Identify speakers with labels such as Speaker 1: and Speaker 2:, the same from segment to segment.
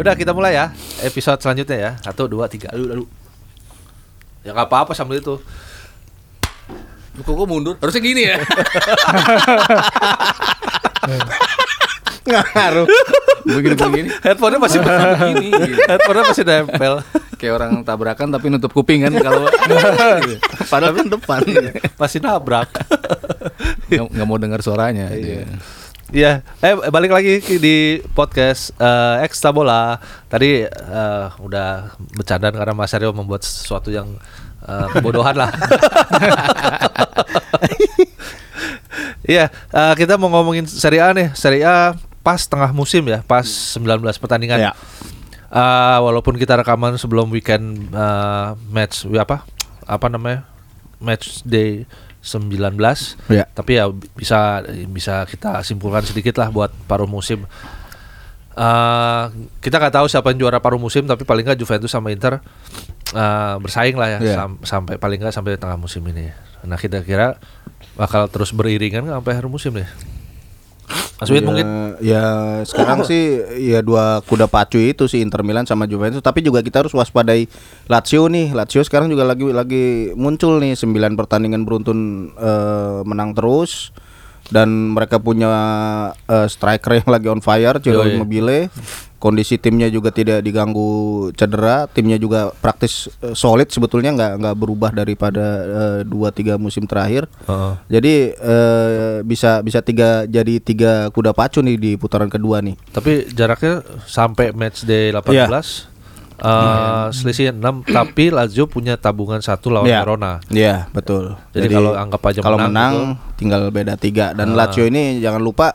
Speaker 1: Ya udah kita mulai ya episode selanjutnya ya. Satu, dua, tiga. Aduh, aduh. Ya nggak apa-apa sambil itu.
Speaker 2: Kok mundur? Harusnya gini ya.
Speaker 3: Ngaruh.
Speaker 2: Begini begini.
Speaker 1: Headphone-nya masih begini. Headphone-nya masih nempel.
Speaker 2: Kayak orang tabrakan tapi nutup kuping kan kalau
Speaker 3: Padahal kan depan.
Speaker 1: Masih nabrak.
Speaker 2: nggak nggak mau dengar suaranya. Iya.
Speaker 1: Iya, eh balik lagi di podcast eh Ekstra Bola. Tadi eh, udah bercanda karena Mas Aryo membuat sesuatu yang eh, kebodohan lah. Iya, eh, kita mau ngomongin Serie A nih. Serie A pas tengah musim ya, pas 19 pertandingan.
Speaker 3: Ya.
Speaker 1: Eh, walaupun kita rekaman sebelum weekend eh, match apa? Apa namanya? Match day 19
Speaker 3: Ya.
Speaker 1: tapi ya bisa bisa kita simpulkan sedikit lah buat paruh musim. Eh kita nggak tahu siapa yang juara paruh musim, tapi paling nggak Juventus sama Inter eh, bersaing lah ya
Speaker 3: Iya.
Speaker 1: sam- sampai paling nggak sampai tengah musim ini. Nah kita kira bakal terus beriringan nggak sampai akhir musim nih. Mas
Speaker 3: Ya,
Speaker 1: mungkin?
Speaker 3: Ya sekarang sih ya dua kuda pacu itu sih Inter Milan sama Juventus. Tapi juga kita harus waspadai Lazio nih. Lazio sekarang juga lagi lagi muncul nih 9 pertandingan beruntun eh, menang terus dan mereka punya eh, striker yang lagi on fire Ciro. Immobile kondisi timnya juga tidak diganggu cedera timnya juga praktis eh, solid sebetulnya nggak nggak berubah daripada eh, dua tiga musim terakhir
Speaker 1: Heeh.
Speaker 3: jadi eh, bisa bisa tiga jadi tiga kuda pacu nih di putaran kedua nih.
Speaker 1: tapi jaraknya sampai match day 18
Speaker 3: Iya.
Speaker 1: Eh, selisih 6 tapi Lazio punya tabungan satu lawan
Speaker 3: Iya.
Speaker 1: Verona.
Speaker 3: Iya betul.
Speaker 1: Jadi kalau anggap aja
Speaker 3: kalau
Speaker 1: menang
Speaker 3: menang,
Speaker 1: gitu.
Speaker 3: Tinggal beda tiga dan Lazio ini jangan lupa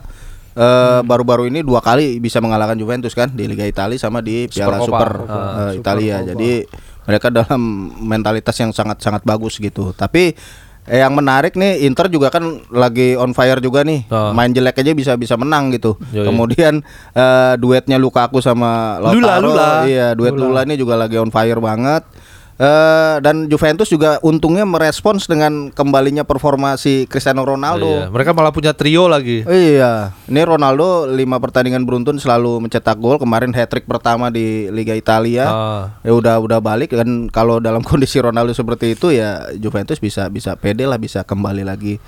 Speaker 3: eh, baru-baru ini dua kali bisa mengalahkan Juventus kan di Liga Italia sama di Piala. Super,
Speaker 1: Ah,
Speaker 3: eh, Italia. Jadi mereka dalam mentalitas yang sangat-sangat bagus gitu. Tapi eh, yang menarik nih Inter juga kan lagi on fire juga nih.
Speaker 1: Ah.
Speaker 3: Main jelek aja bisa bisa menang gitu.
Speaker 1: Yoi.
Speaker 3: Kemudian eh, duetnya Lukaku sama Lautaro.
Speaker 1: Lula, Lula.
Speaker 3: Iya, duet Lula. ini juga lagi on fire banget. Eh, dan Juventus juga untungnya merespons dengan kembalinya performa si Cristiano Ronaldo.
Speaker 1: Iya, mereka malah punya trio lagi.
Speaker 3: Iya, ini Ronaldo lima pertandingan beruntun selalu mencetak gol. Kemarin hat trick pertama di Liga Italia.
Speaker 1: Ah.
Speaker 3: Ya udah udah balik kan kalau dalam kondisi Ronaldo seperti itu ya Juventus bisa bisa pede lah bisa kembali lagi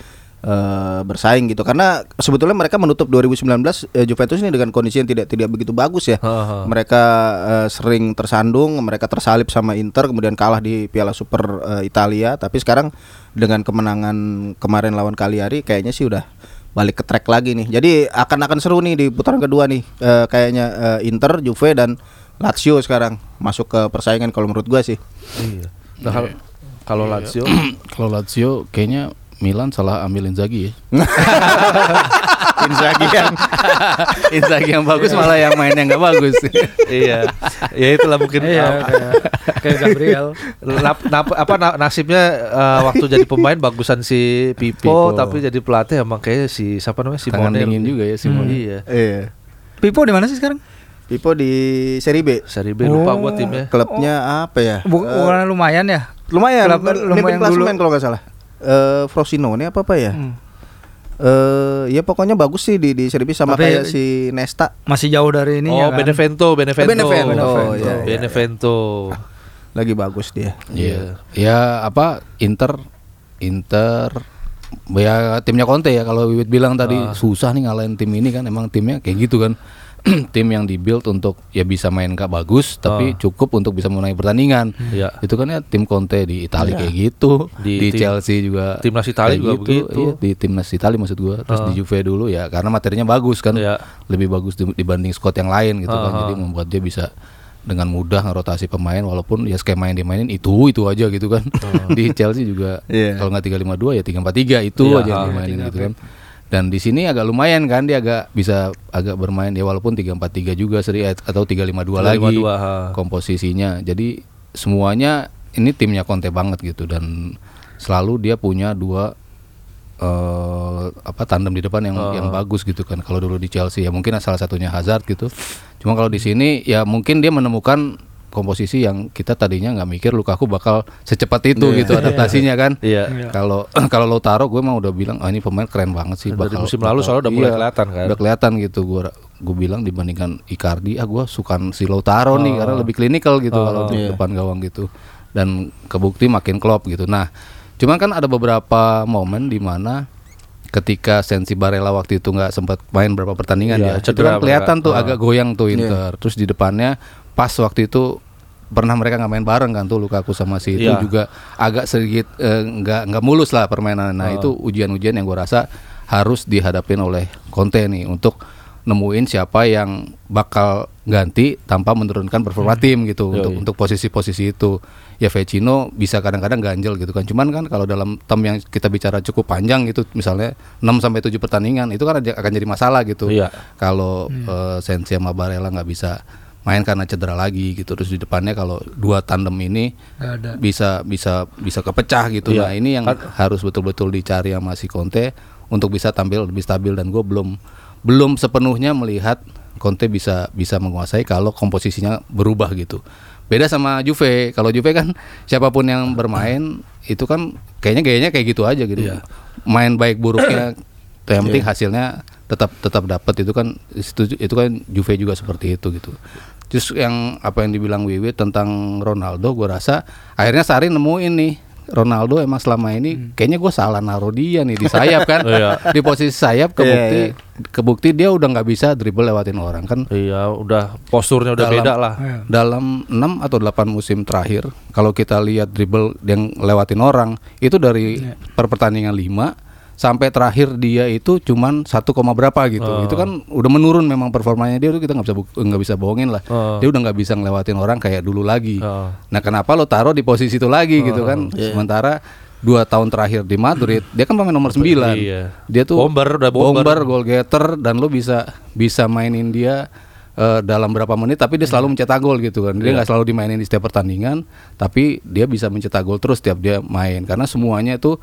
Speaker 3: eh, bersaing gitu. Karena sebetulnya mereka menutup 2019 eh, Juventus ini dengan kondisi yang tidak tidak begitu bagus ya.
Speaker 1: Ha, ha.
Speaker 3: Mereka eh, sering tersandung, mereka tersalip sama Inter kemudian kalah di Piala Super eh, Italia, tapi sekarang dengan kemenangan kemarin lawan Cagliari kayaknya sih udah balik ke track lagi nih. Jadi akan akan seru nih di putaran kedua nih. Eh, kayaknya eh, Inter, Juve dan Lazio sekarang masuk ke persaingan kalau menurut gua sih.
Speaker 1: Iya. Nah, kalau kalau Lazio
Speaker 2: Kalau Lazio kayaknya Milan salah ambil Inzaghi ya.
Speaker 3: Inzaghi yang
Speaker 2: Inzaghi yang bagus malah yang mainnya nggak bagus.
Speaker 1: iya. Ya itulah mungkin
Speaker 4: Iya,
Speaker 1: uh,
Speaker 4: kayak, kayak Gabriel.
Speaker 1: nap- nap- apa na- nasibnya uh, waktu jadi pemain bagusan si Pipo,
Speaker 2: Pipo.
Speaker 1: tapi jadi pelatih emang kayak si siapa namanya si
Speaker 2: Tangan dingin juga ya Simone.
Speaker 1: Iya.
Speaker 3: Iya.
Speaker 4: Pipo di mana sih sekarang?
Speaker 3: Pipo di Serie B.
Speaker 1: Seri B lupa
Speaker 4: Oh.
Speaker 1: gua timnya.
Speaker 3: Klubnya apa ya?
Speaker 4: Bu-
Speaker 3: Eh,
Speaker 4: bukan lumayan ya?
Speaker 3: lumayan,
Speaker 4: Klub
Speaker 3: mimpin
Speaker 4: lumayan
Speaker 3: klasemen
Speaker 4: dulu.
Speaker 3: kalau nggak salah. Eh Frosinone apa apa ya?
Speaker 4: Hmm.
Speaker 3: Eh ya pokoknya bagus sih di di Serie B sama
Speaker 4: Tapi-
Speaker 3: kayak si Nesta.
Speaker 4: Masih jauh dari ini
Speaker 1: oh,
Speaker 4: ya kan?
Speaker 1: Benevento, Benevento.
Speaker 3: Benevento,
Speaker 1: Benevento.
Speaker 3: iya, iya,
Speaker 1: Benevento.
Speaker 3: Lagi bagus dia.
Speaker 2: Iya. Ya apa Inter Inter ya timnya Conte ya kalau Wiwit bilang tadi susah nih ngalahin tim ini kan emang timnya kayak gitu kan. tim yang dibuild untuk ya bisa main gak bagus tapi cukup untuk bisa menang pertandingan.
Speaker 1: Iya.
Speaker 2: Itu kan ya tim Conte di Italia kayak gitu,
Speaker 1: Di
Speaker 2: di,
Speaker 1: tim-
Speaker 2: Chelsea juga
Speaker 1: timnas Italia juga begitu.
Speaker 2: Iya, di timnas Italia maksud gua, terus di Juve dulu ya karena materinya bagus kan.
Speaker 1: Iya.
Speaker 2: Lebih bagus di- dibanding squad yang lain gitu kan.
Speaker 1: Ah,
Speaker 2: Jadi membuat dia bisa dengan mudah ngerotasi pemain walaupun ya skema yang dimainin itu itu aja gitu kan. di Chelsea juga
Speaker 3: Iya.
Speaker 2: kalau nggak 352 ya 343 itu
Speaker 1: Iya,
Speaker 2: aja yang
Speaker 1: ah,
Speaker 2: dimainin gitu kan. Dan di sini agak lumayan kan dia agak bisa agak bermain ya walaupun 343 juga seri atau 352 lagi
Speaker 1: 352, ha.
Speaker 2: komposisinya. Jadi semuanya ini timnya Conte banget gitu dan selalu dia punya dua eh apa tandem di depan yang yang bagus gitu kan. Kalau dulu di Chelsea ya mungkin salah satunya Hazard gitu. Cuma kalau di sini ya mungkin dia menemukan komposisi yang kita tadinya nggak mikir Lukaku bakal secepat itu gitu adaptasinya kan.
Speaker 1: Iya.
Speaker 2: Kalau kalau Lautaro gue mah udah bilang ah ini pemain keren banget sih
Speaker 1: Dari musim lalu soalnya udah mulai kelihatan kan.
Speaker 2: Udah kelihatan gitu gue gue bilang dibandingkan Icardi, ah gue suka si Lautaro nih karena lebih klinikal gitu kalau di
Speaker 3: Iya.
Speaker 2: depan gawang gitu. Dan kebukti makin klop gitu. Nah, cuman kan ada beberapa momen di mana ketika Sensi Barella waktu itu nggak sempat main berapa pertandingan
Speaker 1: Iya,
Speaker 2: ya, itu kan kelihatan tuh
Speaker 1: Ah.
Speaker 2: agak goyang tuh Inter. Terus di depannya pas waktu itu pernah mereka nggak main bareng kan tuh Lukaku sama si itu
Speaker 1: Iya.
Speaker 2: juga agak sedikit eh, nggak nggak mulus lah permainan. Nah itu ujian-ujian yang gue rasa harus dihadapin oleh Conte nih untuk nemuin siapa yang bakal ganti tanpa menurunkan performa tim gitu untuk untuk posisi-posisi itu. Ya Vecino bisa kadang-kadang ganjel gitu kan. Cuman kan kalau dalam term yang kita bicara cukup panjang gitu misalnya 6 sampai 7 pertandingan itu kan akan jadi masalah gitu.
Speaker 1: Iya.
Speaker 2: Kalau eh, Sensi sama Barella nggak bisa main karena cedera lagi gitu. Terus di depannya kalau dua tandem ini
Speaker 4: ada.
Speaker 2: bisa bisa bisa kepecah gitu.
Speaker 1: Iya.
Speaker 2: Nah ini yang harus betul-betul dicari sama si Conte untuk bisa tampil lebih stabil dan gue belum belum sepenuhnya melihat Conte bisa bisa menguasai kalau komposisinya berubah gitu. Beda sama Juve. Kalau Juve kan siapa pun yang bermain itu kan kayaknya gayanya kayak gitu aja gitu.
Speaker 1: Iya.
Speaker 2: Main baik buruknya yang penting hasilnya tetap tetap dapat itu kan itu, itu kan Juve juga seperti itu gitu. Terus yang apa yang dibilang Wiwi tentang Ronaldo, gue rasa akhirnya Sari nemuin nih Ronaldo emang selama ini kayaknya gue salah naruh dia nih di sayap kan,
Speaker 1: Iya.
Speaker 2: di posisi sayap kebukti kebukti dia udah nggak bisa dribble lewatin orang kan.
Speaker 1: Iya, udah posturnya udah
Speaker 2: Dalam-
Speaker 1: beda lah.
Speaker 4: Iya.
Speaker 2: Dalam 6 atau 8 musim terakhir, kalau kita lihat dribble yang lewatin orang itu dari per pertandingan 5 sampai terakhir dia itu cuman 1, koma berapa gitu. Itu kan udah menurun memang performanya dia tuh kita nggak bisa nggak bisa bohongin lah.
Speaker 1: Oh.
Speaker 2: Dia udah nggak bisa ngelewatin orang kayak dulu lagi.
Speaker 1: Oh.
Speaker 2: Nah, kenapa lo taruh di posisi itu lagi gitu kan? Sementara dua tahun terakhir di Madrid dia kan pemain nomor 9
Speaker 1: Iya.
Speaker 2: dia tuh
Speaker 1: Bomber, udah bomber.
Speaker 2: goal getter dan lo bisa bisa mainin dia eh, dalam berapa menit tapi dia selalu mencetak gol gitu kan dia nggak selalu dimainin di setiap pertandingan tapi dia bisa mencetak gol terus setiap dia main karena semuanya itu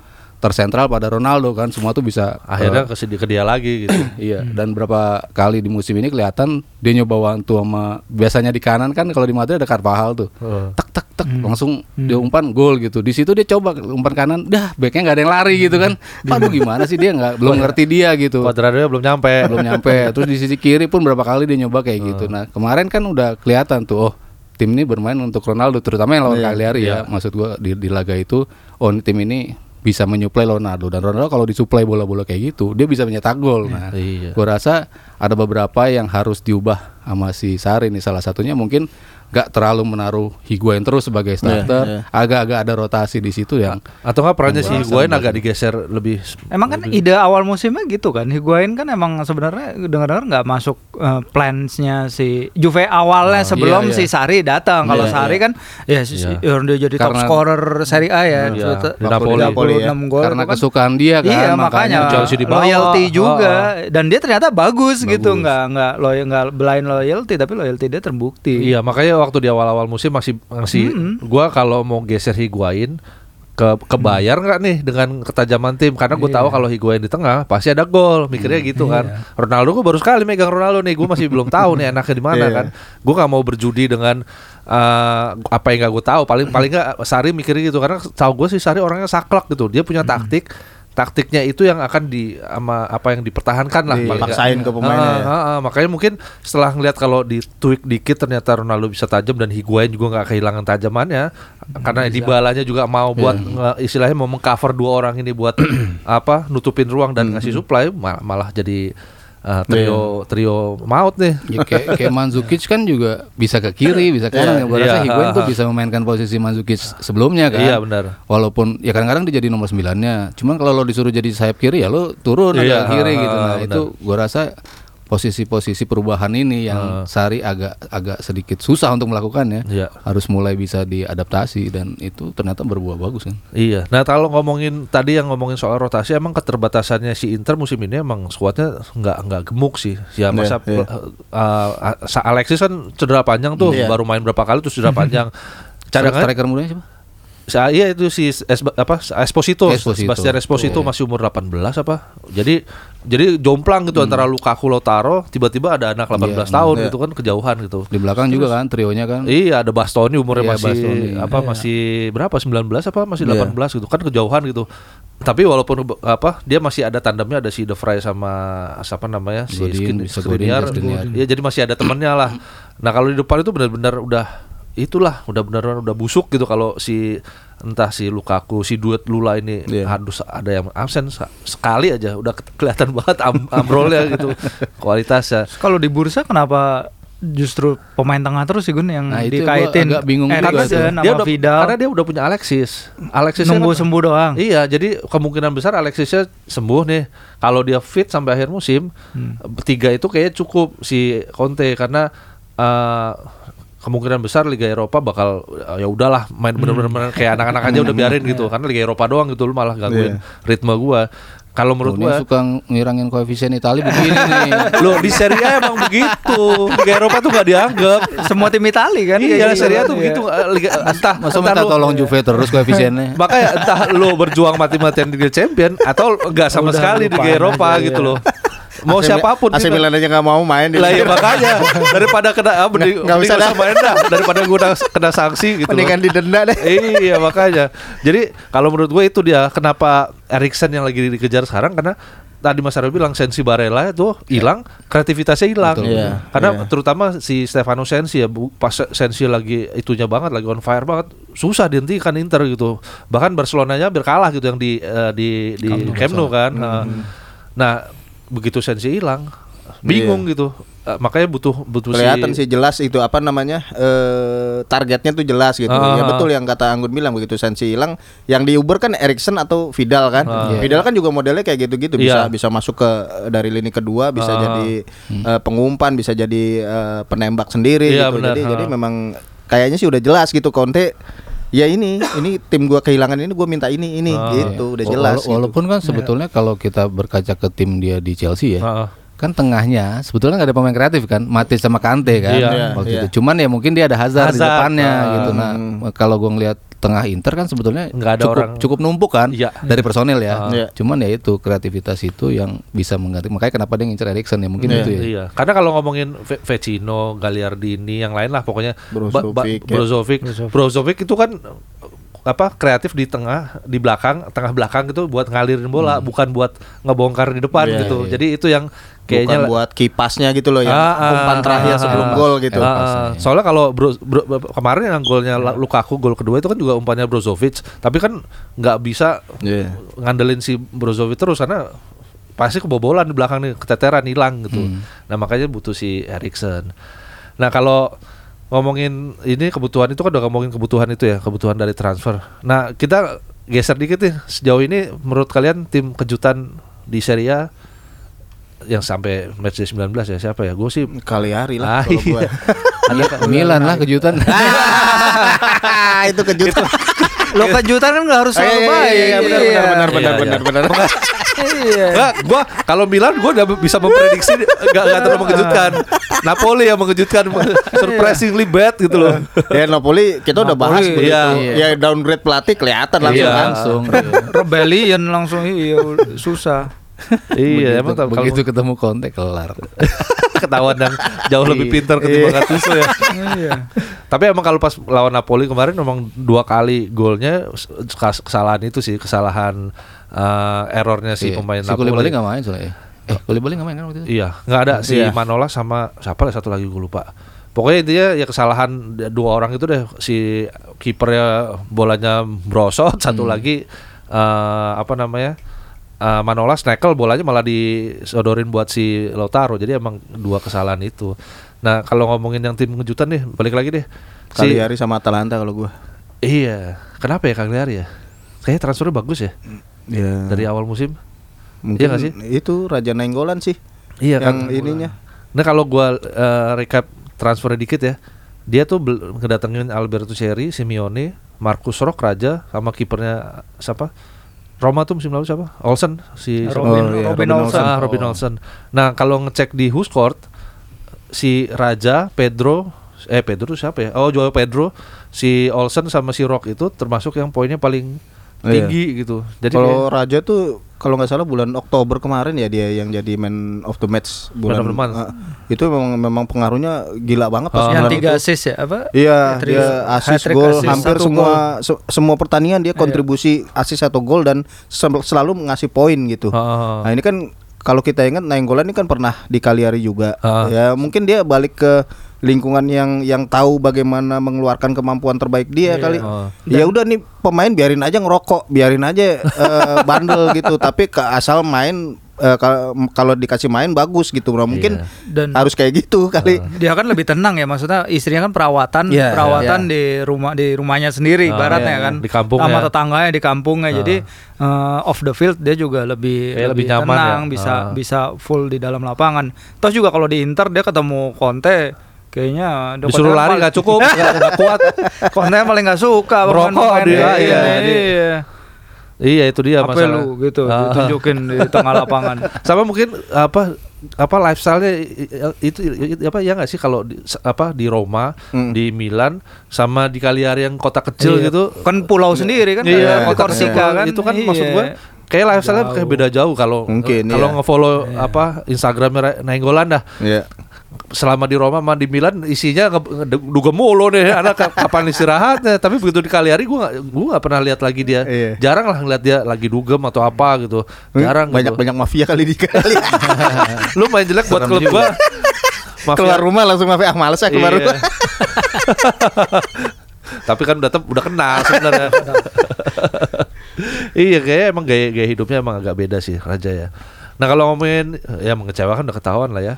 Speaker 2: tersentral pada Ronaldo kan semua tuh bisa eh,
Speaker 1: Akhirnya ke ke dia lagi gitu.
Speaker 2: Iya, dan berapa kali di musim ini kelihatan dia nyoba wantu sama biasanya di kanan kan kalau di Madrid ada Carvajal tuh.
Speaker 1: Heeh.
Speaker 2: Tak tak tak langsung dia umpan gol gitu. Di situ dia coba umpan kanan, dah backnya nggak ada yang lari gitu kan. Aduh gimana sih dia nggak belum ngerti dia gitu.
Speaker 1: Cuadrado belum nyampe.
Speaker 2: belum nyampe. Terus di sisi kiri pun berapa kali dia nyoba kayak gitu. Nah, kemarin kan udah kelihatan tuh oh tim ini bermain untuk Ronaldo terutama yang lawan Cagliari ya. Maksud gua di, di laga itu oh ini tim ini bisa menyuplai Ronaldo dan Ronaldo kalau disuplai bola-bola kayak gitu dia bisa menyetak gol. Nah,
Speaker 1: Iya.
Speaker 2: gua rasa ada beberapa yang harus diubah sama si Sari nih salah satunya mungkin nggak terlalu menaruh Higuain terus sebagai starter, agak-agak ada rotasi di situ yang
Speaker 1: Atau nggak perannya si Higuain agak digeser lebih
Speaker 4: Emang kan ide awal musimnya gitu kan Higuain kan emang sebenarnya dengar-dengar nggak masuk eh, plansnya si Juve awalnya sebelum
Speaker 2: iya, iya.
Speaker 4: si Sari datang. Kalau
Speaker 3: Iya,
Speaker 4: Sari kan ya si,
Speaker 1: Iya.
Speaker 4: dia jadi top
Speaker 2: Karena-
Speaker 4: scorer Serie A ya.
Speaker 1: Iya,
Speaker 4: Sudah-
Speaker 1: di Napoli.
Speaker 4: 36 gol
Speaker 2: karena
Speaker 4: kan.
Speaker 2: kesukaan dia kan
Speaker 4: Iya makanya,
Speaker 1: Chelsea di bawah.
Speaker 4: loyalty juga
Speaker 1: Oh,
Speaker 4: dan dia ternyata bagus, gitu
Speaker 2: Bagus.
Speaker 4: nggak nggak loyal nggak blind loyalty tapi loyalty dia terbukti.
Speaker 1: Iya, makanya waktu di awal-awal musim masih masih gua kalau mau geser Higuain ke kebayar nggak nih dengan ketajaman tim? Karena gue tahu kalau Higuain di tengah pasti ada gol. Mikirnya gitu kan. Ronaldo gue baru sekali megang Ronaldo nih. Gue masih belum tahu nih enaknya di mana
Speaker 3: Iya.
Speaker 1: kan. Gue nggak mau berjudi dengan eh, apa yang nggak gue tahu. Paling paling nggak Sari mikirnya gitu. Karena tahu gue sih Sari orangnya saklek gitu. Dia punya taktik taktiknya itu yang akan di sama apa yang dipertahankan lah.
Speaker 3: Dipaksain ke pemainnya
Speaker 1: Ah,
Speaker 3: ya.
Speaker 1: ah, ah, makanya mungkin setelah ngelihat kalau di tweak dikit ternyata Ronaldo bisa tajam dan Higuain juga nggak kehilangan tajamannya karena Dybalanya juga mau buat nge- istilahnya mau mengcover dua orang ini buat apa nutupin ruang dan ngasih supply mal- malah jadi uh, trio trio maut nih.
Speaker 2: Ya, kayak, kayak Mandzukic kan juga bisa ke kiri, bisa ke kanan.
Speaker 3: Iya.
Speaker 2: Ya, gua rasa
Speaker 1: Iya,
Speaker 2: Higuain
Speaker 1: ha,
Speaker 2: tuh bisa memainkan posisi Mandzukic sebelumnya kan.
Speaker 1: Iya, benar.
Speaker 2: Walaupun ya kadang-kadang dia jadi nomor 9-nya. Cuman kalau lo disuruh jadi sayap kiri ya lo turun
Speaker 1: Iya,
Speaker 2: agak kiri gitu. Nah,
Speaker 1: benar.
Speaker 2: itu gua rasa posisi-posisi perubahan ini yang Sari agak agak sedikit susah untuk melakukannya.
Speaker 1: Iya.
Speaker 2: Harus mulai bisa diadaptasi dan itu ternyata berbuah bagus kan.
Speaker 1: Iya. Nah kalau ngomongin tadi yang ngomongin soal rotasi, emang keterbatasannya si Inter musim ini emang skuadnya nggak nggak gemuk sih. Ya masa
Speaker 3: iya.
Speaker 1: uh, uh, Alexis kan cedera panjang tuh,
Speaker 3: Iya.
Speaker 1: baru main berapa kali terus cedera panjang. Cadangan
Speaker 2: striker mudanya siapa?
Speaker 1: Sa- iya itu si Es- apa Esposito,
Speaker 2: Esposito.
Speaker 1: Sebastian Esposito
Speaker 2: Iya.
Speaker 1: masih umur 18 apa. Jadi jadi jomplang gitu antara Lukaku Lautaro tiba-tiba ada anak 18
Speaker 2: Iya,
Speaker 1: tahun
Speaker 3: iya.
Speaker 1: gitu kan kejauhan gitu.
Speaker 2: Di belakang juga kan trionya kan.
Speaker 1: Iya ada Bastoni umurnya
Speaker 2: Iya,
Speaker 1: masih
Speaker 2: Bastoni.
Speaker 1: apa masih berapa 19 apa masih 18 gitu kan kejauhan gitu. tapi walaupun apa dia masih ada tandemnya ada si De Vrij sama siapa namanya si. Skriniar. ya jadi masih ada temennya lah nah kalau di depan itu benar-benar udah itulah udah benar udah busuk gitu kalau si entah si Lukaku si duet Lula ini
Speaker 3: Iya.
Speaker 1: harus ada yang absen sekali aja udah ke- kelihatan banget am amrolnya gitu kualitasnya
Speaker 4: Kalau di bursa kenapa justru pemain tengah terus sih Gun yang
Speaker 2: Nah,
Speaker 4: dikaitin
Speaker 2: agak bingung juga
Speaker 4: sama
Speaker 1: dia udah
Speaker 4: Vidal
Speaker 1: karena dia udah punya Alexis Alexis
Speaker 4: nunggu sembuh doang.
Speaker 1: Iya, jadi kemungkinan besar Alexisnya sembuh nih. Kalau dia fit sampai akhir musim,
Speaker 4: Hmm.
Speaker 1: tiga itu kayaknya cukup si Conte karena eh, kemungkinan besar Liga Eropa bakal eh, ya udahlah main bener-bener kayak anak-anak aja udah biarin gitu. Karena Liga Eropa doang gitu lu malah gangguin ritme gua. Kalau menurut gua
Speaker 2: suka ngirangin koefisien Italia begini nih.
Speaker 1: Loh di Serie A emang begitu. Liga Eropa tuh gak dianggap.
Speaker 4: Semua tim Itali kan
Speaker 1: Iya,
Speaker 4: gitu.
Speaker 1: Serie A tuh
Speaker 4: Iya.
Speaker 1: begitu. eh, Liga, entah,
Speaker 2: Masa
Speaker 1: entah
Speaker 2: minta
Speaker 1: lu-
Speaker 2: tolong Juve terus koefisiennya.
Speaker 1: Makanya entah lo berjuang mati-matian di Liga Champion atau enggak sama
Speaker 4: Udah
Speaker 1: sekali di Liga Eropa
Speaker 4: aja,
Speaker 1: gitu
Speaker 4: iya.
Speaker 1: loh. Mau
Speaker 3: AC
Speaker 1: siapa pun
Speaker 3: AC
Speaker 1: kita-
Speaker 3: Milan aja nggak mau main di
Speaker 1: lah ya makanya daripada kena ah, mending,
Speaker 3: Nggak- nggak
Speaker 1: mending
Speaker 3: usah dah.
Speaker 1: main dah daripada gue kena, kena sanksi gitu.
Speaker 3: Mendingan didenda deh.
Speaker 1: iya makanya. Jadi kalau menurut gue itu dia kenapa Erikson yang lagi dikejar sekarang karena tadi Mas Aryo bilang Sensi Barella itu hilang, kreativitasnya hilang.
Speaker 3: Iya,
Speaker 1: Karena
Speaker 3: iya.
Speaker 1: terutama si Stefano Sensi ya pas Sensi lagi itunya banget lagi on fire banget, susah dihentikan Inter gitu. Bahkan Barcelonanya hampir kalah gitu yang di eh, di di Camp Nou kan. Nah, Nah, begitu Sensi hilang, bingung gitu. Eh, makanya butuh butuh
Speaker 3: Kelihatan
Speaker 1: si
Speaker 3: sih jelas itu apa namanya eh targetnya tuh jelas gitu.
Speaker 1: Ah.
Speaker 3: Ya betul yang kata Anggun bilang begitu Sensi hilang, yang di Uber kan Erikson atau Vidal kan.
Speaker 1: Ah.
Speaker 3: Vidal kan juga modelnya kayak gitu-gitu bisa
Speaker 1: Iya.
Speaker 3: bisa masuk ke dari lini kedua, bisa
Speaker 1: Ah.
Speaker 3: jadi eh, pengumpan, bisa jadi eh, penembak sendiri
Speaker 1: Iya,
Speaker 3: gitu. Jadi
Speaker 1: Ah.
Speaker 3: jadi memang kayaknya sih udah jelas gitu Conte ya ini ini tim gua kehilangan ini gua minta ini ini
Speaker 1: Ah.
Speaker 3: gitu udah
Speaker 2: Wala-
Speaker 3: jelas gitu.
Speaker 2: Walaupun kan sebetulnya kalau kita berkaca ke tim dia di Chelsea ya,
Speaker 1: Heeh.
Speaker 2: kan tengahnya sebetulnya nggak ada pemain kreatif kan, Matic sama Kante kan
Speaker 1: Iya,
Speaker 2: waktu
Speaker 3: iya.
Speaker 2: itu. Cuman ya mungkin dia ada Hazard, di
Speaker 1: Hazard,
Speaker 2: depannya
Speaker 1: ah.
Speaker 2: gitu. Nah, kalau gua ngelihat tengah Inter kan sebetulnya
Speaker 1: Nggak ada
Speaker 2: cukup
Speaker 1: orang-
Speaker 2: cukup numpuk kan
Speaker 1: Iya.
Speaker 2: dari personel ya.
Speaker 3: Iya.
Speaker 2: Cuman ya itu kreativitas itu yang bisa mengganti. Makanya kenapa dia ngincer Erikson ya mungkin
Speaker 3: Iya.
Speaker 2: itu ya.
Speaker 1: Iya, karena kalau ngomongin Ve- Vecino, Gagliardini, yang lain lah pokoknya
Speaker 3: Brozovic,
Speaker 1: Ba- ba-
Speaker 3: ya.
Speaker 1: Brozovic, Brozovic itu kan apa kreatif di tengah, di belakang, tengah belakang itu buat ngalirin bola, bukan buat ngebongkar di depan
Speaker 3: Iya,
Speaker 1: gitu.
Speaker 3: iya.
Speaker 1: Jadi itu yang kayaknya
Speaker 3: Bukan buat kipasnya gitu loh ya.
Speaker 1: Ah, ah,
Speaker 3: umpan terakhir
Speaker 1: ah,
Speaker 3: sebelum
Speaker 1: ah,
Speaker 3: gol gitu.
Speaker 1: ah, ah. soalnya kalau bro, bro- kemarin yang golnya La- Lukaku gol kedua itu kan juga umpannya Brozovic, tapi kan nggak bisa
Speaker 3: Iya.
Speaker 1: ngandelin si Brozovic terus karena pasti kebobolan di belakang nih keteteran hilang gitu. Nah makanya butuh si Erikson. Nah kalau ngomongin ini kebutuhan itu kan udah ngomongin kebutuhan itu ya kebutuhan dari transfer. Nah kita geser dikit nih sejauh ini menurut kalian tim kejutan di Serie A yang sampai match day 19 ya siapa ya? Gue sih
Speaker 3: Kaliari lah
Speaker 1: Ah,
Speaker 3: kalau gua.
Speaker 1: iya.
Speaker 2: Milan lah kejutan.
Speaker 3: itu kejutan.
Speaker 4: Lo kejutan kan nggak harus selalu
Speaker 3: Iya, iya,
Speaker 4: baik.
Speaker 3: iya, iya, benar,
Speaker 4: Iya.
Speaker 3: benar, benar,
Speaker 1: Iya,
Speaker 3: benar,
Speaker 1: iya.
Speaker 3: benar, benar.
Speaker 4: Iya.
Speaker 1: Enggak, gua kalau Milan gua udah bisa memprediksi enggak enggak terlalu mengejutkan. Napoli yang mengejutkan surprisingly bad gitu loh.
Speaker 3: Ya Napoli kita udah bahas
Speaker 4: Napoli,
Speaker 3: begitu.
Speaker 1: iya.
Speaker 3: Ya downgrade pelatih kelihatan langsung
Speaker 1: Iya,
Speaker 2: langsung.
Speaker 4: Rebellion langsung iya susah.
Speaker 1: iya, emang
Speaker 2: begitu,
Speaker 1: kalau
Speaker 2: begitu ketemu Conte kelar.
Speaker 1: ketahuan yang jauh lebih pintar ketimbang Gattuso ya.
Speaker 4: Iya.
Speaker 1: Tapi emang kalau pas lawan Napoli kemarin memang dua kali golnya kes- kesalahan itu sih, kesalahan eh, errornya si
Speaker 2: Iya.
Speaker 1: pemain
Speaker 2: si
Speaker 1: Napoli.
Speaker 2: Koulibaly nggak main soalnya. Eh, Koulibaly nggak main kan waktu itu?
Speaker 1: Iya, nggak ada si
Speaker 3: Iya.
Speaker 1: Manola sama siapa lah satu lagi gue lupa. Pokoknya intinya ya kesalahan dua orang itu deh si kipernya bolanya brosot, satu lagi eh, apa namanya eh, Manola snackle bolanya malah disodorin buat si Lautaro. Jadi emang dua kesalahan itu. Nah kalau ngomongin yang tim kejutan nih, balik lagi deh. Si,
Speaker 3: Kaliari sama Atalanta kalau gua.
Speaker 1: iya, kenapa ya Cagliari ya? Kayaknya transfernya bagus ya
Speaker 3: Ya.
Speaker 1: dari awal musim.
Speaker 3: Mungkin
Speaker 1: Iya sih?
Speaker 3: itu Raja Nainggolan sih.
Speaker 1: Iya
Speaker 3: yang ininya.
Speaker 1: Nah kalau gua eh, recap transfernya dikit ya, dia tuh ngedatengin Alberto Seri, Simeone, Marcus Rock Raja sama kipernya siapa? Roma tuh musim lalu siapa? Olsen si
Speaker 4: Robin,
Speaker 3: Oh, iya,
Speaker 4: Robin
Speaker 3: Robin
Speaker 4: Olsen.
Speaker 1: Ah, Robin Olsen. Nah kalau ngecek di Who's-Court si Raja, Pedro, eh Pedro tuh siapa ya? Oh Joao Pedro, si Olsen sama si Rock itu termasuk yang poinnya paling
Speaker 3: Iya.
Speaker 1: tinggi gitu. Jadi
Speaker 3: Kalau
Speaker 1: kayak-
Speaker 3: Raja tuh kalau nggak salah bulan Oktober kemarin ya dia yang jadi man of the match bulan
Speaker 1: Man of the month.
Speaker 3: eh, itu memang memang pengaruhnya gila banget pas
Speaker 1: Ah.
Speaker 4: yang tiga assist ya apa?
Speaker 3: Iya,
Speaker 4: Hat-trick.
Speaker 3: dia assist gol hampir
Speaker 4: satu
Speaker 3: semua.
Speaker 4: Iya.
Speaker 3: se- semua pertandingan dia kontribusi assist atau gol dan sel- selalu ngasih poin gitu.
Speaker 1: Ah.
Speaker 3: Nah, ini kan kalau kita ingat Nainggolan ini kan pernah di Cagliari juga.
Speaker 1: Ah.
Speaker 3: Ya, mungkin dia balik ke lingkungan yang yang tahu bagaimana mengeluarkan kemampuan terbaik dia kali.
Speaker 1: Ah.
Speaker 3: Ya udah nih pemain biarin aja ngerokok, biarin aja eh, bandel gitu, tapi ke asal main eh, kalau dikasih main bagus gitu. Nah, mungkin
Speaker 4: Dan
Speaker 3: harus kayak gitu kali.
Speaker 4: dia kan lebih tenang ya maksudnya istrinya kan perawatan
Speaker 3: Iya,
Speaker 4: perawatan
Speaker 3: iya.
Speaker 4: di rumah di rumahnya sendiri ibaratnya
Speaker 1: iya,
Speaker 4: kan
Speaker 1: di kampung
Speaker 4: sama
Speaker 1: ya.
Speaker 4: tetangganya di kampungnya jadi eh, off the field dia juga lebih
Speaker 1: Kayak lebih nyaman
Speaker 4: tenang
Speaker 1: ya.
Speaker 4: bisa
Speaker 1: Ah.
Speaker 4: bisa full di dalam lapangan terus juga kalau di Inter dia ketemu Conte kayaknya
Speaker 1: Disuruh lari
Speaker 4: paling-
Speaker 1: nggak cukup, nggak nggak kuat.
Speaker 4: Conte paling nggak suka
Speaker 1: Merokok dia,
Speaker 4: iya,
Speaker 1: iya,
Speaker 4: iya,
Speaker 1: dia- Iya itu dia
Speaker 4: apa
Speaker 1: masalah.
Speaker 4: lu gitu
Speaker 1: Ah.
Speaker 4: ditunjukin di tengah lapangan
Speaker 1: Sama mungkin apa apa lifestyle-nya itu apa ya nggak sih kalau di, apa di Roma,
Speaker 3: Hmm.
Speaker 1: di Milan sama di Cagliari yang kota kecil
Speaker 4: Iya.
Speaker 1: gitu.
Speaker 4: kan pulau sendiri kan
Speaker 1: Iya, kota
Speaker 4: Korsika
Speaker 1: kecil.
Speaker 4: kan
Speaker 1: Itu kan
Speaker 4: Iya.
Speaker 1: maksud gua kayak lifestyle-nya kayak beda jauh kalau kalau
Speaker 3: iya.
Speaker 1: nge-follow apa Instagramnya Ra- Nainggolan dah.
Speaker 3: Iya.
Speaker 1: Selama di Roma sama di Milan isinya dugem mulu nih anak ka- kapan istirahatnya tapi begitu di Cagliari gua gak, gua gak pernah lihat lagi dia
Speaker 3: Iya.
Speaker 1: jarang lah ngeliat dia lagi dugem atau apa gitu jarang
Speaker 3: banyak
Speaker 1: gitu.
Speaker 3: banyak mafia kali di kali.
Speaker 1: lu main jelek buat klub Mafia-
Speaker 3: keluar rumah langsung mafia ah males ya keluar
Speaker 1: Iya.
Speaker 3: rumah.
Speaker 1: Tapi kan udah udah kenal sebenarnya. iya kayak emang gaya gaya hidupnya emang agak beda sih Raja ya. Nah kalau ngomongin ya mengecewakan udah ketahuan lah ya.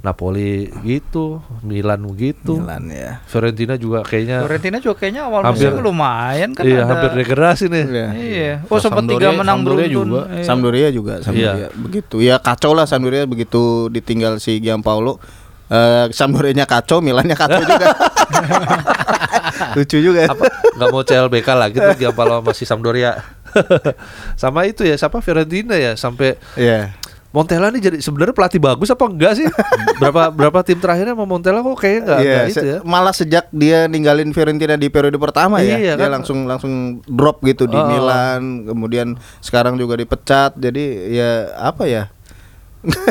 Speaker 1: Napoli gitu, Milan gitu,
Speaker 3: Milan ya.
Speaker 1: Fiorentina juga kayaknya
Speaker 4: Fiorentina juga kayaknya awal
Speaker 1: Hampir-
Speaker 4: musim lumayan kan
Speaker 1: iya
Speaker 4: ada
Speaker 1: hampir degradasi nih.
Speaker 3: Iya.
Speaker 4: Iya. Oh sempat
Speaker 2: Sampdoria-
Speaker 4: tiga menang
Speaker 2: Sampdoria
Speaker 4: beruntun.
Speaker 2: juga.
Speaker 4: Iya.
Speaker 3: Sampdoria juga Sampdoria
Speaker 1: Iya.
Speaker 3: begitu. Ya kacau lah Sampdoria begitu ditinggal si Gianpaolo. Eh Sampdorianya kacau, Milannya kacau juga. Lucu juga.
Speaker 1: Apa nggak mau CLBK lagi tuh dia kalau masih Sampdoria. Sama itu ya siapa Fiorentina ya sampai
Speaker 3: Iya.
Speaker 1: Montella nih jadi sebenarnya pelatih bagus apa enggak sih? berapa berapa tim terakhirnya sama Montella kok kayaknya enggak,
Speaker 3: Iya,
Speaker 1: enggak itu
Speaker 3: se-
Speaker 1: ya.
Speaker 3: malah sejak dia ninggalin Fiorentina di periode pertama ya,
Speaker 1: Iya,
Speaker 3: dia
Speaker 1: kan?
Speaker 3: langsung langsung drop gitu di
Speaker 1: Oh.
Speaker 3: Milan, kemudian sekarang juga dipecat. Jadi ya apa ya?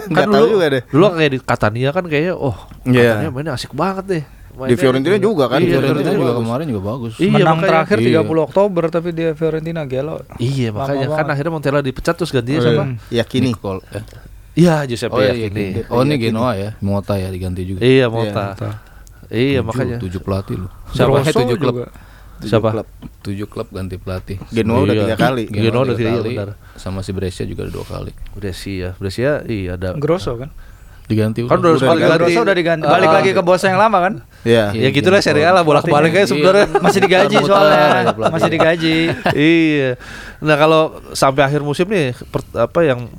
Speaker 3: Nggak tahu juga deh.
Speaker 1: Dulu kayak di Catania kan kayaknya oh
Speaker 3: Iya.
Speaker 1: Catania mainnya asik banget deh.
Speaker 3: Di Fiorentina juga kan,
Speaker 1: Iya,
Speaker 2: Fiorentina juga
Speaker 1: bagus.
Speaker 2: kemarin juga bagus.
Speaker 1: Iya,
Speaker 4: menang
Speaker 1: makanya.
Speaker 4: terakhir
Speaker 2: Iya.
Speaker 4: 30 Oktober tapi dia Fiorentina gelo.
Speaker 1: Iya makanya
Speaker 4: Lama
Speaker 1: kan
Speaker 4: banget.
Speaker 1: akhirnya Montella dipecat terus gantinya siapa?
Speaker 3: Yakini.
Speaker 2: Nicole, eh.
Speaker 1: Iya Giuseppe
Speaker 2: Oh iya,
Speaker 1: Yakini.
Speaker 2: iya. Oh ini Genoa ya, Mota ya diganti juga.
Speaker 1: Iya Mota. Iya
Speaker 2: Tujuh-
Speaker 1: makanya.
Speaker 2: tujuh pelatih lu.
Speaker 1: Siapa?
Speaker 2: Tujuh klub.
Speaker 4: juga.
Speaker 1: Siapa?
Speaker 3: klub.
Speaker 2: Tujuh klub ganti pelatih.
Speaker 3: Genoa udah
Speaker 1: Iya.
Speaker 3: tiga kali.
Speaker 1: Genoa udah tiga, iya, benar.
Speaker 2: Sama si Brescia juga ada dua kali.
Speaker 1: Brescia, Brescia iya ada.
Speaker 4: Grosso kan.
Speaker 2: Diganti
Speaker 1: Kan udah sekali
Speaker 3: diganti.
Speaker 1: ganti.
Speaker 4: Grosso udah diganti.
Speaker 1: Ah,
Speaker 4: Balik lagi ke bos yang lama kan.
Speaker 3: Iya.
Speaker 1: Ya gitulah Serie A lah bolak-balik aja sebenarnya.
Speaker 4: Masih digaji soalnya. Masih digaji.
Speaker 1: iya. Nah kalau sampai akhir musim nih per- apa yang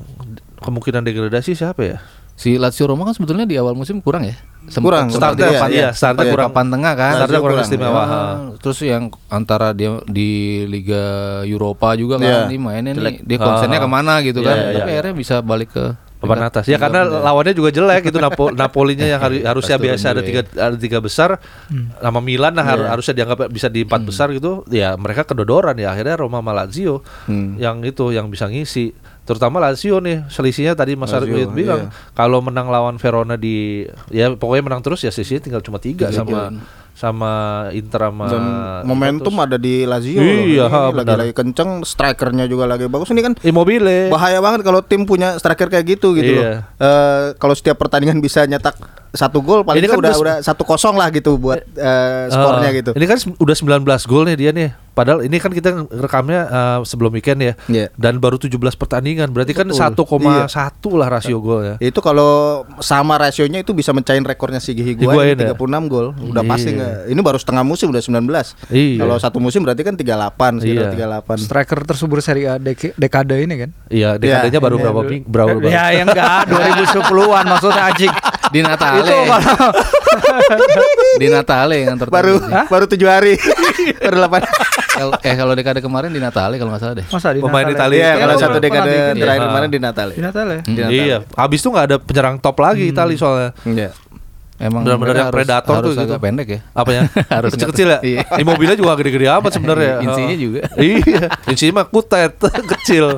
Speaker 1: kemungkinan degradasi siapa ya?
Speaker 2: Si Lazio Roma kan sebetulnya di awal musim kurang ya. Sempat-
Speaker 3: Kurang,
Speaker 1: startnya
Speaker 2: di
Speaker 3: iya,
Speaker 2: papan-
Speaker 1: iya, startnya
Speaker 2: di
Speaker 1: kurang.
Speaker 2: papan tengah kan.
Speaker 1: Startnya kurang
Speaker 3: kurang,
Speaker 1: istimewa.
Speaker 2: Ah,
Speaker 1: ha.
Speaker 2: terus yang antara dia di Liga Eropa juga
Speaker 3: Iya.
Speaker 2: kan ini mainnya nih dia konsennya
Speaker 1: Ah.
Speaker 2: ke mana gitu
Speaker 1: Iya,
Speaker 2: kan.
Speaker 1: iya,
Speaker 2: Tapi
Speaker 1: iya.
Speaker 2: akhirnya bisa balik ke
Speaker 1: papan
Speaker 2: tingkat-
Speaker 1: atas. Ya karena lawannya juga jelek itu Napo Napolinya yang hari-
Speaker 2: Iya,
Speaker 1: harusnya biasa ada tiga ada tiga besar nama Milan nah, har- harusnya dianggap bisa di empat besar gitu. Ya mereka kedodoran ya akhirnya Roma sama Lazio
Speaker 3: Hmm.
Speaker 1: yang itu yang bisa ngisi. Terutama Lazio nih selisihnya tadi Mas Arwin bilang
Speaker 3: iya.
Speaker 1: kalau menang lawan Verona di ya pokoknya menang terus ya selisihnya tinggal cuma tiga
Speaker 2: Tiga
Speaker 1: sama. Sama Inter sama
Speaker 3: Dan momentum
Speaker 1: Juventus.
Speaker 3: ada di Lazio.
Speaker 1: Iya, ha,
Speaker 3: loh. Ini lagi
Speaker 1: benar.
Speaker 3: lagi kenceng, strikernya juga lagi bagus. Ini kan
Speaker 1: Immobile.
Speaker 3: bahaya banget kalau tim punya striker kayak gitu gitu loh.
Speaker 1: Iya.
Speaker 3: Eh, kalau setiap pertandingan bisa nyetak satu gol paling
Speaker 1: Ini kan
Speaker 3: udah
Speaker 1: udah-
Speaker 3: satu kosong lah gitu buat eh, skornya
Speaker 1: Ah,
Speaker 3: gitu.
Speaker 1: Ini kan udah 19 gol nih dia nih. Padahal ini kan kita rekamnya eh, sebelum weekend ya.
Speaker 3: Iya.
Speaker 1: Dan baru 17 pertandingan. Berarti kan
Speaker 3: Betul.
Speaker 1: 1,1 lah rasio golnya.
Speaker 3: Itu kalau sama rasionya itu bisa mencahin rekornya si
Speaker 1: Higuain
Speaker 3: Higuain
Speaker 1: ya?
Speaker 3: 36 gol. Udah
Speaker 1: Iya.
Speaker 3: pasti nggak. Ini baru setengah musim udah 19.
Speaker 1: Iya.
Speaker 3: Kalau satu musim berarti kan 38 sekitar
Speaker 1: Iya.
Speaker 3: 38.
Speaker 4: Striker tersubur Serie A dek- dekade ini kan.
Speaker 1: Iya, dekadenya
Speaker 3: Iya,
Speaker 1: baru
Speaker 3: iya.
Speaker 1: berapa ming berapa berapa.
Speaker 4: Ya yang enggak 2010-an maksudnya anjing.
Speaker 2: di Natale.
Speaker 4: Itu kalau
Speaker 2: di Natale yang tertentu
Speaker 3: Baru
Speaker 2: sih.
Speaker 3: baru 7 hari. baru 8.
Speaker 2: Kalau- eh kalau dekade kemarin di Natale kalau nggak salah deh.
Speaker 4: masa di
Speaker 1: Pemain
Speaker 4: Natale?
Speaker 1: Italia.
Speaker 3: Iya,
Speaker 1: Iya,
Speaker 3: kalau satu dekade
Speaker 4: bikin.
Speaker 3: terakhir
Speaker 1: Iya.
Speaker 3: kemarin di Natal
Speaker 4: Di Natale.
Speaker 3: Di Natal.
Speaker 1: Iya, habis itu nggak ada penyerang top lagi Itali soalnya.
Speaker 3: Iya.
Speaker 2: Emang
Speaker 1: Benar-benar yang predator
Speaker 2: harus
Speaker 1: tuh gitu.
Speaker 2: agak pendek ya.
Speaker 1: Apa ya?
Speaker 2: Harus
Speaker 1: kecil-kecil ya?
Speaker 2: Iya.
Speaker 1: Immobile juga gede-gede amat sebenarnya.
Speaker 2: Insinya
Speaker 1: Heeh.
Speaker 2: juga.
Speaker 1: iya, insinya mah kutet kecil.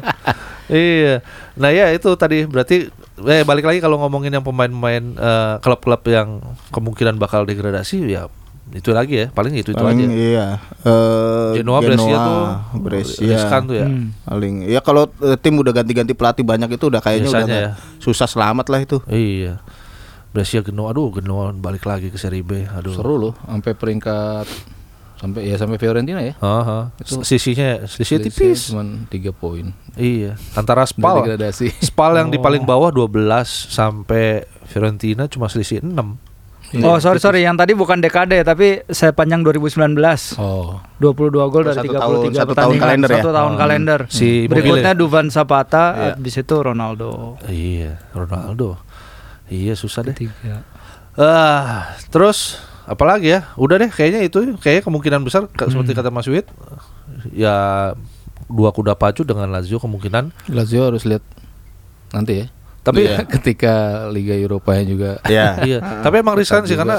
Speaker 1: Iya. Nah ya itu tadi berarti eh balik lagi kalau ngomongin yang pemain-pemain eh, klub-klub yang kemungkinan bakal degradasi ya itu lagi ya paling itu itu
Speaker 3: Paling
Speaker 1: aja.
Speaker 3: iya. Eh,
Speaker 1: Genoa, Brescia tuh
Speaker 3: Brescia.
Speaker 1: riskan tuh ya.
Speaker 4: Hmm.
Speaker 3: Paling ya kalau eh, tim udah ganti-ganti pelatih banyak itu udah kayaknya udah nggak- susah selamat lah itu.
Speaker 1: Iya. Brescia Genoa aduh Genoa balik lagi ke Serie B. Aduh.
Speaker 2: Seru loh, sampai peringkat sampai ya sampai Fiorentina ya.
Speaker 1: Aha.
Speaker 2: Itu-
Speaker 1: Sisinya sisi
Speaker 2: Selisih
Speaker 1: tipis.
Speaker 2: Cuman 3 poin.
Speaker 1: Iya, antara Spal.
Speaker 2: degradasi.
Speaker 1: Spal yang di paling bawah 12 sampai Fiorentina cuma selisih 6.
Speaker 4: Oh sorry sorry yang tadi bukan dekade tapi sepanjang 2019
Speaker 2: Oh.
Speaker 4: 22 gol
Speaker 3: Oh,
Speaker 4: dari
Speaker 3: satu
Speaker 4: 33
Speaker 3: tahun- satu tahun
Speaker 4: pertandingan
Speaker 3: kalender ya?
Speaker 4: satu tahun
Speaker 1: Oh.
Speaker 4: kalender
Speaker 1: Si
Speaker 4: berikutnya. Duvan Zapata
Speaker 3: Iya.
Speaker 4: habis itu Ronaldo
Speaker 1: Iya, Ronaldo. Iya, susah deh.
Speaker 4: tiga
Speaker 1: Ah, terus apalagi ya? Udah deh kayaknya itu kayaknya kemungkinan besar
Speaker 3: Hmm.
Speaker 1: seperti kata Mas Wid ya dua kuda pacu dengan Lazio kemungkinan.
Speaker 2: Lazio harus lihat nanti ya.
Speaker 1: Tapi
Speaker 2: Iya, ketika Liga Eropa juga
Speaker 3: Iya.
Speaker 1: iya, tapi emang riskan sih
Speaker 2: juga.
Speaker 1: karena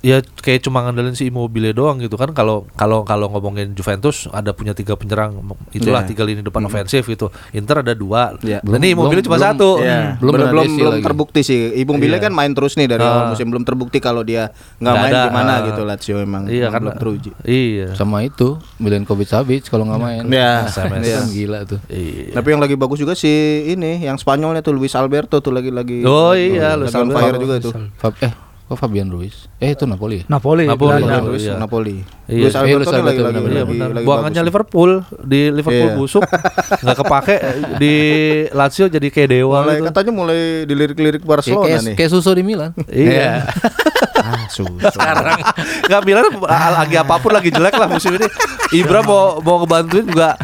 Speaker 1: ya kayak cuma ngandelin si Immobile doang gitu kan kalau kalau kalau ngomongin Juventus ada punya tiga penyerang itulah
Speaker 3: Iya.
Speaker 1: tiga lini depan ofensif gitu Inter ada dua
Speaker 3: Iya.
Speaker 1: dan ini Immobile
Speaker 2: Belum-
Speaker 1: cuma
Speaker 2: belum-
Speaker 1: satu
Speaker 3: Iya.
Speaker 2: Belum
Speaker 3: Belum belum, belum
Speaker 2: lagi.
Speaker 3: terbukti sih. Ibung Bile
Speaker 1: Iya.
Speaker 3: kan main terus nih dari
Speaker 1: Ah.
Speaker 3: awal musim belum terbukti kalau dia nggak main
Speaker 1: ada,
Speaker 3: gimana
Speaker 1: ah.
Speaker 3: gitu Lazio emang.
Speaker 1: iya kan
Speaker 3: belum teruji.
Speaker 1: iya
Speaker 2: sama itu Milenkovic Savic kalau nggak main.
Speaker 3: Iya.
Speaker 2: Sama
Speaker 3: Iya.
Speaker 2: kan gila tuh.
Speaker 1: iya
Speaker 3: Tapi yang lagi bagus juga si ini yang Spanyolnya tuh Luis Alberto tuh lagi lagi
Speaker 1: Oh iya, Luis Alberto.
Speaker 3: juga tuh.
Speaker 2: Eh kok Fabian Ruiz? Eh itu Napoli ya?
Speaker 4: Napoli,
Speaker 1: Napoli. Napoli.
Speaker 3: Luis
Speaker 1: iya.
Speaker 3: Napoli.
Speaker 1: Iya.
Speaker 3: Luis
Speaker 2: Eh,
Speaker 3: Alberto
Speaker 2: Luis
Speaker 3: nih lagi
Speaker 2: Alberto,
Speaker 3: lagi
Speaker 1: Iya
Speaker 3: lagi,
Speaker 1: benar.
Speaker 3: lagi
Speaker 1: Buangannya. Liverpool di Liverpool
Speaker 3: Iya.
Speaker 1: busuk nggak kepake di Lazio jadi kayak dewa
Speaker 3: Mulai
Speaker 1: gitu.
Speaker 3: katanya mulai dilirik-lirik
Speaker 2: Ya,
Speaker 3: Barcelona
Speaker 2: kayak,
Speaker 3: nih.
Speaker 2: kayak Suso di Milan.
Speaker 1: Iya.
Speaker 3: ah, susah.
Speaker 1: Sekarang nggak bilang lagi apa pun lagi jelek lah musim ini. Ibra mau mau ngebantuin juga.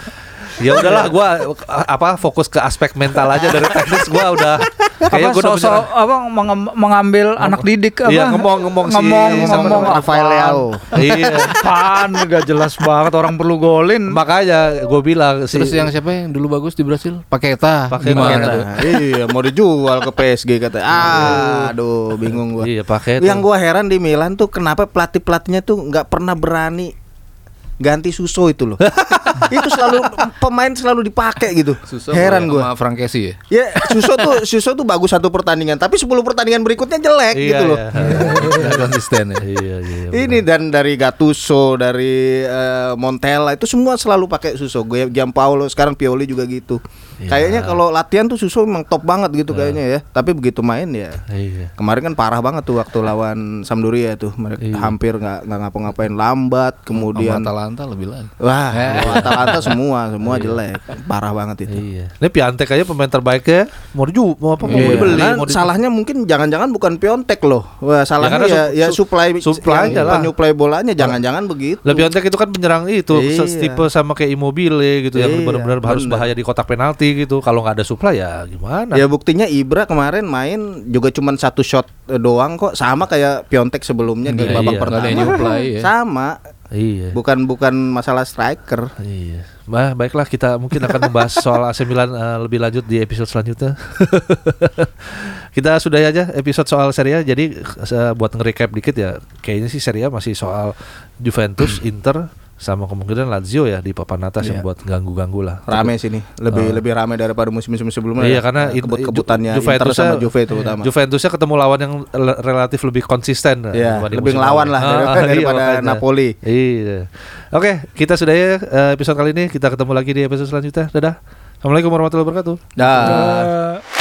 Speaker 1: Ya udahlah, gua apa fokus ke aspek mental aja dari teknis gua udah udah
Speaker 4: sosok
Speaker 1: menyerah.
Speaker 4: apa mengam- mengambil anak didik apa
Speaker 1: Iya, ngomong- ngomong si-
Speaker 4: ngomong
Speaker 1: sama
Speaker 4: ngomong
Speaker 3: Rafael Leao.
Speaker 1: Iya.
Speaker 4: apaan gak jelas banget orang perlu golin
Speaker 1: Makanya gue bilang si
Speaker 2: Terus yang siapa yang dulu bagus di Brasil? Paketa.
Speaker 1: Paketa. Paketa.
Speaker 3: iya, mau dijual ke PSG kata. Ah, aduh, bingung gua.
Speaker 1: Iya, pakai
Speaker 3: Yang gua heran di Milan tuh kenapa pelatih-pelatihnya tuh nggak pernah berani ganti Suso itu loh. itu selalu pemain selalu dipakai gitu.
Speaker 2: Suso
Speaker 3: heran
Speaker 2: sama
Speaker 3: gua.
Speaker 2: Frankesi ya?
Speaker 3: Ya, Suso tuh Suso tuh bagus satu pertandingan, tapi 10 pertandingan berikutnya jelek
Speaker 1: Iya,
Speaker 3: gitu loh.
Speaker 1: iya.
Speaker 2: Nggak konsisten ya.
Speaker 1: Iya, iya.
Speaker 3: Ini dan dari Gattuso, dari eh, Montella itu semua selalu pakai Suso. Gue Giampaolo sekarang Pioli juga gitu.
Speaker 1: Iya.
Speaker 3: Kayaknya kalau latihan tuh Suso memang top banget gitu kayaknya ya. Tapi begitu main ya
Speaker 1: Iya.
Speaker 3: Kemarin kan parah banget tuh waktu lawan Sampdoria tuh. Mereka
Speaker 1: Iya.
Speaker 3: hampir nggak nggak ngapa-ngapain lambat, kemudian
Speaker 2: Sama Atalanta lebih lagi.
Speaker 3: wah, Atalanta semua semua jelek. Parah banget itu.
Speaker 1: Iya. Ini Piantek aja pemain terbaiknya mau diju mau apa mau
Speaker 3: Iya.
Speaker 1: dibeli
Speaker 3: Nah,
Speaker 1: mau
Speaker 3: salahnya mungkin jangan-jangan bukan Piontek loh. Wah, salahnya
Speaker 1: karena
Speaker 3: ya ya
Speaker 1: sup-
Speaker 3: supply yang
Speaker 1: lah.
Speaker 3: penyuplai bolanya jangan-jangan begitu.
Speaker 1: Lah Piontek itu kan penyerang itu
Speaker 3: Iya.
Speaker 1: setipe sama kayak Immobile gitu yang
Speaker 3: Iya,
Speaker 1: benar-benar harus bahaya di kotak penalti gitu. Kalau nggak ada supply ya gimana?
Speaker 3: Ya buktinya Ibra kemarin main juga cuman satu shot eh, doang kok sama kayak Piontek sebelumnya di
Speaker 1: Iya,
Speaker 3: babak
Speaker 1: iya.
Speaker 3: pertama.
Speaker 2: Yang ya.
Speaker 3: Sama,
Speaker 1: Iya.
Speaker 3: bukan bukan masalah striker.
Speaker 1: Iya. Bah, baiklah kita mungkin akan membahas soal AC Milan eh, lebih lanjut di episode selanjutnya. kita sudah aja episode soal Serie A. Jadi eh, buat nge-recap dikit ya, kayaknya sih Serie A masih soal Juventus, Inter sama kemungkinan Lazio ya di papan atas yang
Speaker 3: Iya.
Speaker 1: buat ganggu-ganggu lah.
Speaker 3: Rame sini, lebih
Speaker 1: Ah.
Speaker 3: lebih rame daripada musim-musim sebelumnya.
Speaker 1: Iya karena
Speaker 3: Eh,
Speaker 1: in-
Speaker 3: kebut-kebutannya
Speaker 1: Ju-
Speaker 3: Inter
Speaker 1: Juventusnya-
Speaker 3: sama Juve terutama.
Speaker 1: Juventusnya ketemu lawan yang relatif lebih konsisten
Speaker 3: Iya,
Speaker 1: dibanding
Speaker 3: lebih ngelawan
Speaker 1: lalu.
Speaker 3: lah
Speaker 1: Ah,
Speaker 3: daripada-
Speaker 1: iya,
Speaker 3: daripada
Speaker 1: makanya.
Speaker 3: Napoli.
Speaker 1: Iya. Oke, kita sudah ya eh, episode kali ini. Kita ketemu lagi di episode selanjutnya. Dadah. Assalamualaikum warahmatullahi wabarakatuh.
Speaker 3: Dah.